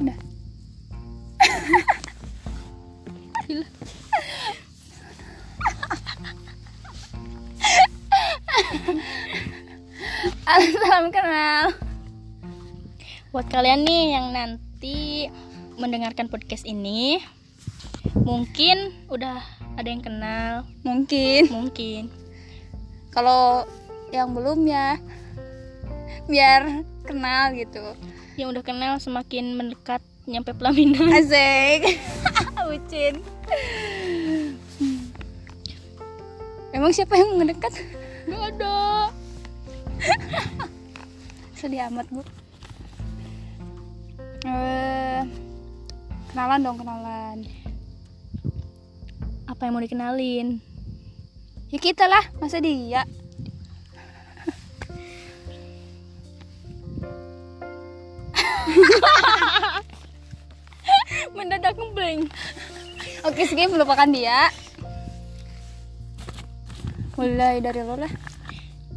Udah. Gila. Salam kenal. Buat kalian nih yang nanti mendengarkan podcast ini, mungkin udah ada yang kenal, Mungkin mungkin. kalau yang belum ya biar kenal gitu. Yang udah kenal semakin mendekat nyampe pelaminan. Asik. Bucin. Emang siapa yang mendekat? Gak ada. Sedih amat, Bu. Eh, kenalan dong, kenalan. Apa yang mau dikenalin? Ya kita lah, masa dia? Ngeblank. Oke, skip melupakan dia. Mulai dari lo lah.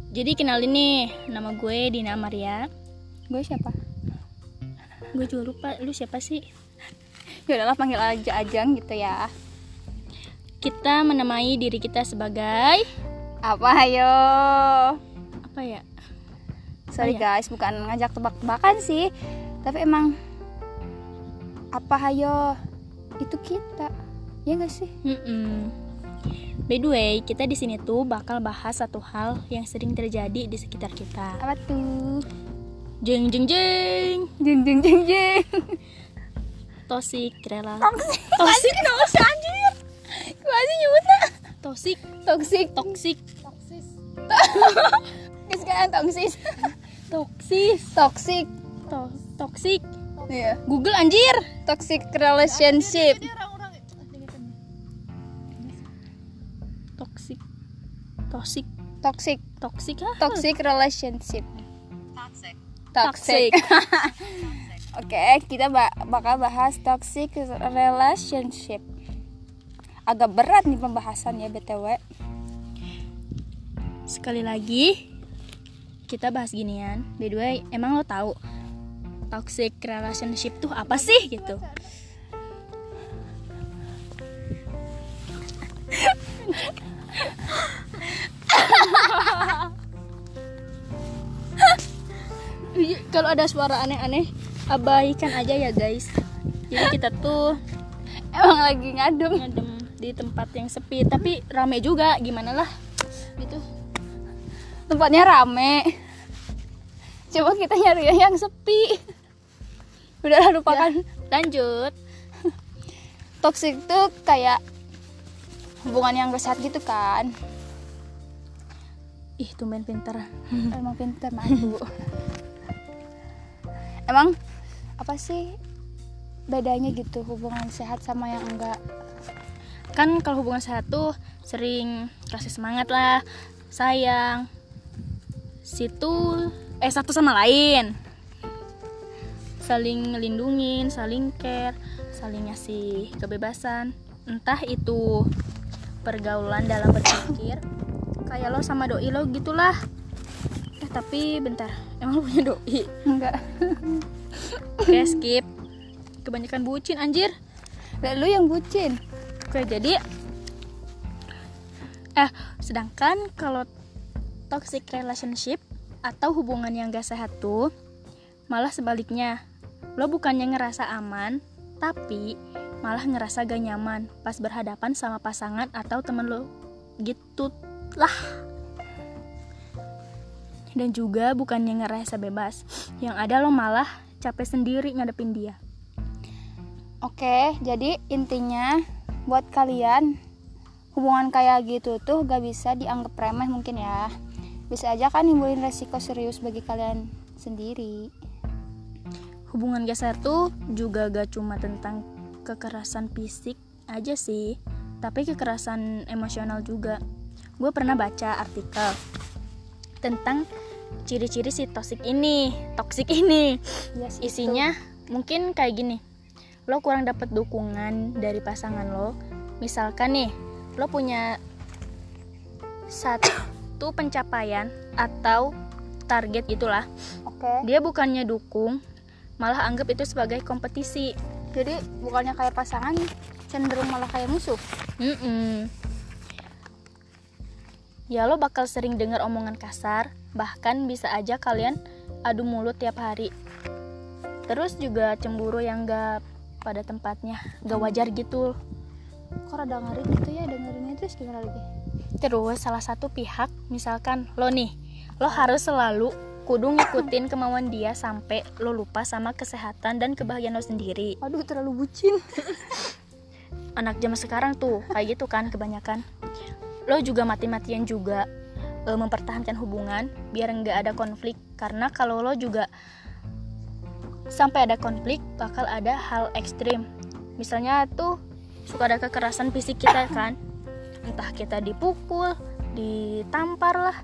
Jadi kenalin nih, nama gue Dina Maria. Gue siapa? Gue juga lupa, lu siapa sih? Ya udahlah panggil aja Ajang gitu ya. Kita menamai diri kita sebagai Apa ayo? apa ya? Sorry Oh, ya. guys, bukan ngajak tebak-tebakan sih. Tapi emang apa ayo? Itu kita. Ya gak sih? Mm-mm. By the way, kita di sini tuh bakal bahas satu hal yang sering terjadi di sekitar kita. Apa tuh? Jeng jeng jeng. Jeng jeng jeng jeng. Toxic rela. Toxic. Toxic no anjir. Gua sih nyebutnya Toxic, toxic. toxic, Guys kan toxic. toxic, Toxic. to- toxic. Iya. Google anjir. Toxic relationship. Toxic. Toxic, Toxic. toxic. Toxic relationship. Toxic. Toxic. Oke, kita ba- bakal bahas toxic relationship. Agak berat nih pembahasannya BTW. Sekali lagi kita bahas ginian. By the way, emang lo tahu toxic relationship tuh apa sih gitu? Kalau ada suara aneh-aneh, abaikan aja ya guys. Jadi kita tuh Emang lagi ngadem. ngadem di tempat yang sepi, tapi rame juga. Gimana lah? Gitu. Tempatnya rame. Coba kita nyari yang sepi. Udah lupakan. Lanjut. Toxic tuh kayak hubungan yang sehat gitu kan. Ih, tumben pinter. Emang pinter mantu. Emang apa sih bedanya gitu hubungan sehat sama yang enggak? Kan kalau hubungan sehat tuh sering kasih semangat lah, sayang. Situ eh satu sama lain. Saling ngelindungin, saling care, saling ngasih kebebasan. Entah itu pergaulan dalam berpikir kayak lo sama doi lo gitulah. Eh tapi bentar, emang lo punya doi? Enggak. Oke, skip. Kebanyakan bucin anjir. Dan lu yang bucin. Oke, jadi eh sedangkan kalau toxic relationship atau hubungan yang gak sehat tuh malah sebaliknya. Lo bukannya ngerasa aman, tapi malah ngerasa gak nyaman pas berhadapan sama pasangan atau temen lo. Gitu lah. Dan juga bukannya ngerasa bebas. Yang ada lo malah capek sendiri ngadepin dia. Oke, jadi intinya buat kalian hubungan kayak gitu tuh gak bisa dianggap remeh mungkin ya. Bisa aja kan nimbulin resiko serius bagi kalian sendiri. Hubungan geser tuh juga gak cuma tentang kekerasan fisik aja sih tapi kekerasan emosional juga. Gue pernah baca artikel tentang ciri-ciri si toxic ini toxic ini. Yes, isinya mungkin kayak gini lo kurang dapat dukungan dari pasangan lo. Misalkan nih lo punya satu pencapaian atau target gitulah. Oke. dia bukannya dukung malah anggap itu sebagai kompetisi. Jadi bukannya kayak pasangan cenderung malah kayak musuh? Mm-mm. ya lo bakal sering dengar omongan kasar bahkan bisa aja kalian adu mulut tiap hari. Terus juga cemburu yang gak pada tempatnya gak wajar gitu. Kok rada ngeri gitu ya dengerinnya? Terus gimana lagi? Terus salah satu pihak misalkan lo nih lo harus selalu kudu ngikutin kemauan dia sampai lo lupa sama kesehatan dan kebahagiaan lo sendiri. Aduh terlalu bucin. Anak zaman sekarang tuh kayak gitu kan kebanyakan. Lo juga mati-matian juga e, mempertahankan hubungan biar nggak ada konflik. Karena kalau lo juga sampai ada konflik bakal ada hal ekstrim. Misalnya tuh suka ada kekerasan fisik kita kan. Entah kita dipukul ditampar lah.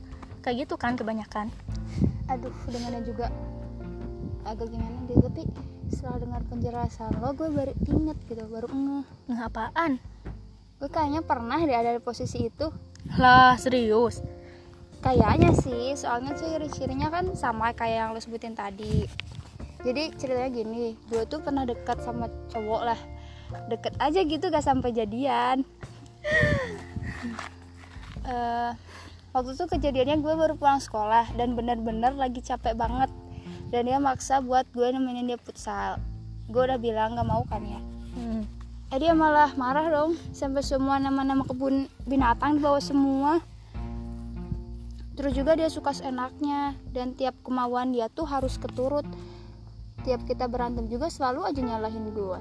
Kayak gitu kan kebanyakan aduh dengannya juga agak gimana deh tapi setelah dengar penjelasan lo gue baru inget gitu baru ngeh. Nggak apaan? Gue kayaknya pernah deh ada di posisi itu. Lah serius? Kayaknya sih soalnya ciri-cirinya kan sama kayak yang lo sebutin tadi. Jadi ceritanya gini gue tuh pernah dekat sama cowok lah. Deket aja gitu gak sampai jadian. Eh, waktu itu kejadiannya gue baru pulang sekolah dan bener-bener lagi capek banget. Dan dia maksa buat gue nemenin dia futsal. Gue udah bilang gak mau kan ya. Hmm. eh dia malah marah dong. Sampai semua nama-nama kebun binatang dibawa semua. Terus juga dia suka seenaknya. Dan tiap kemauan dia tuh harus keturut. Tiap kita berantem juga selalu aja nyalahin gue.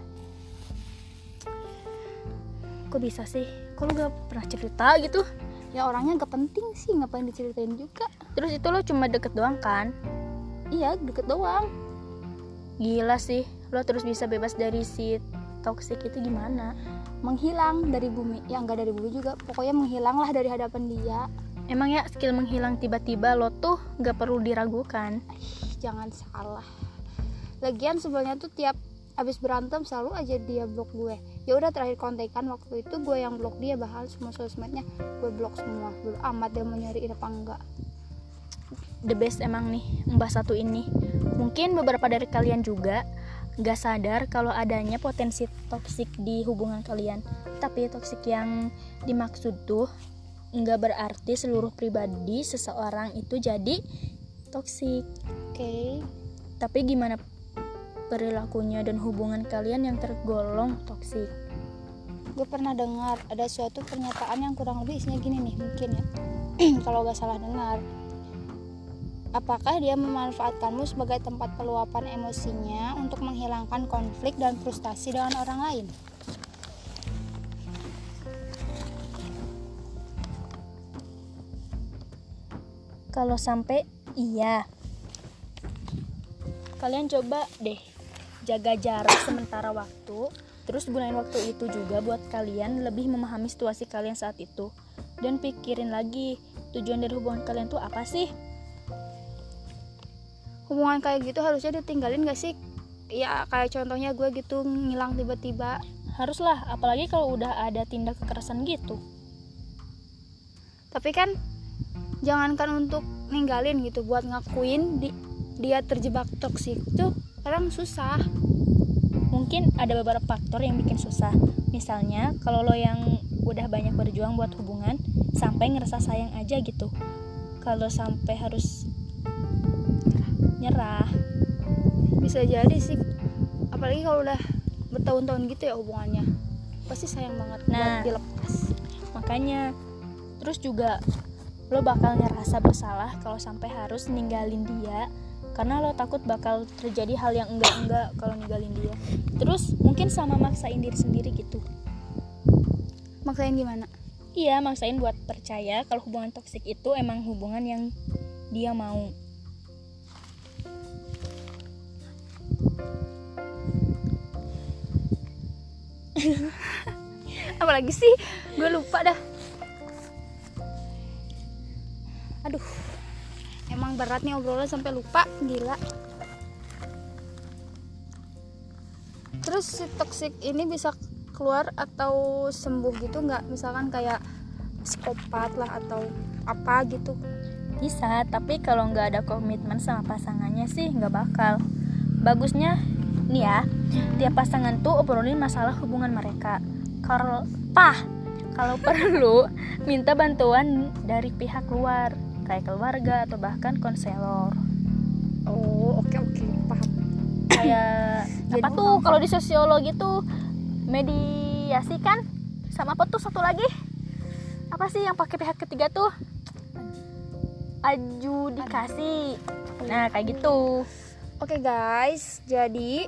Kok bisa sih? Kok lu gak pernah cerita gitu ya orangnya gak penting sih ngapain diceritain juga. Terus itu lo cuma deket doang kan? Iya deket doang. Gila sih lo terus bisa bebas dari si toxic itu gimana? Menghilang dari bumi ya enggak dari bumi juga. Pokoknya menghilang lah dari hadapan dia. Emang ya skill menghilang tiba-tiba lo tuh gak perlu diragukan? Ih, jangan salah. Lagian sebenarnya tuh tiap abis berantem selalu aja dia blok gue ya udah terakhir kontekan waktu itu gue yang blok dia bahal semua sosmednya. Gue blok semua. Belum amat dia mau nyariin apa enggak. The best emang nih mbah satu ini. Mungkin beberapa dari kalian juga gak sadar kalau adanya potensi toksik di hubungan kalian. Tapi toksik yang dimaksud tuh nggak berarti seluruh pribadi seseorang itu jadi toksik oke. Tapi gimana perilakunya dan hubungan kalian yang tergolong toksik. Gue pernah dengar ada suatu pernyataan yang kurang lebih isinya gini nih mungkin ya. Kalau gak salah dengar. Apakah dia memanfaatkanmu sebagai tempat peluapan emosinya untuk menghilangkan konflik dan frustasi dengan orang lain? Kalau sampai iya. Kalian coba deh jaga jarak sementara waktu terus gunain waktu itu juga buat kalian lebih memahami situasi kalian saat itu. Dan pikirin lagi tujuan dari hubungan kalian tuh apa sih? Hubungan kayak gitu harusnya ditinggalin gak sih? Ya kayak contohnya gue gitu ngilang tiba-tiba. Haruslah apalagi kalau udah ada tindak kekerasan gitu. Tapi kan jangankan untuk ninggalin gitu buat ngakuin di, dia terjebak toksik tuh kadang susah. Mungkin ada beberapa faktor yang bikin susah. Misalnya kalau lo yang udah banyak berjuang buat hubungan sampai ngerasa sayang aja gitu. Kalau sampai harus nyerah. Bisa jadi sih. Apalagi kalau udah bertahun-tahun gitu ya hubungannya. Pasti sayang banget. Nah. buat dilepas. Makanya terus juga lo bakal ngerasa bersalah kalau sampai harus ninggalin dia karena lo takut bakal terjadi hal yang enggak-enggak kalau ninggalin dia. Terus mungkin sama maksain diri sendiri gitu. Maksain gimana? Iya maksain buat percaya kalau hubungan toksik itu emang hubungan yang dia mau. Apalagi sih? Gue lupa dah. Aduh emang berat nih obrolan sampai lupa gila. Terus si toxic ini bisa keluar atau sembuh gitu nggak? Misalkan kayak psikopat lah atau apa gitu. Bisa tapi kalau nggak ada komitmen sama pasangannya sih nggak bakal. Bagusnya nih ya tiap pasangan tuh obrolin masalah hubungan mereka. Kalau pah kalau perlu minta bantuan dari pihak luar kayak keluarga atau bahkan konselor. Oh oke oke paham. Kayak apa tuh kalau di sosiologi tuh mediasi kan sama apa tuh satu lagi? Apa sih yang pakai pihak ketiga tuh? Adjudikasi. Nah kayak gitu. Oke guys, jadi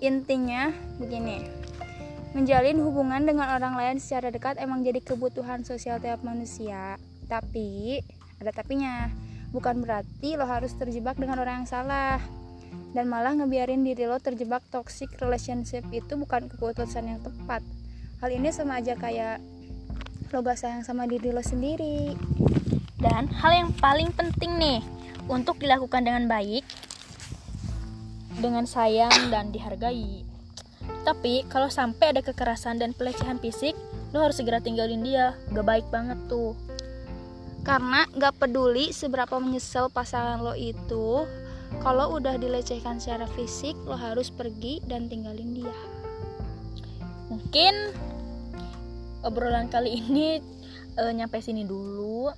intinya begini. Menjalin hubungan dengan orang lain secara dekat emang jadi kebutuhan sosial tiap manusia. Tapi ada tapinya. Bukan berarti lo harus terjebak dengan orang yang salah. Dan malah ngebiarin diri lo terjebak toxic relationship itu bukan keputusan yang tepat. Hal ini sama aja kayak lo gak sayang sama diri lo sendiri. dan hal yang paling penting nih untuk dilakukan dengan baik dengan sayang dan dihargai tapi kalau sampai ada kekerasan dan pelecehan fisik lo harus segera tinggalin dia gak baik banget tuh karena gak peduli seberapa menyesal pasangan lo itu kalau udah dilecehkan secara fisik lo harus pergi dan tinggalin dia. Mungkin obrolan kali ini eh, nyampe sini dulu.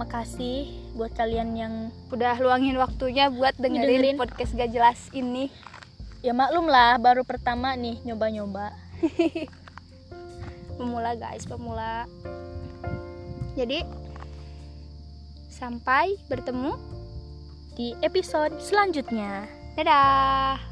Makasih buat kalian yang udah luangin waktunya buat dengerin, Dengerin. podcast gak jelas ini. Ya maklum lah baru pertama nih nyoba-nyoba. Pemula guys pemula jadi sampai bertemu di episode selanjutnya. Dadah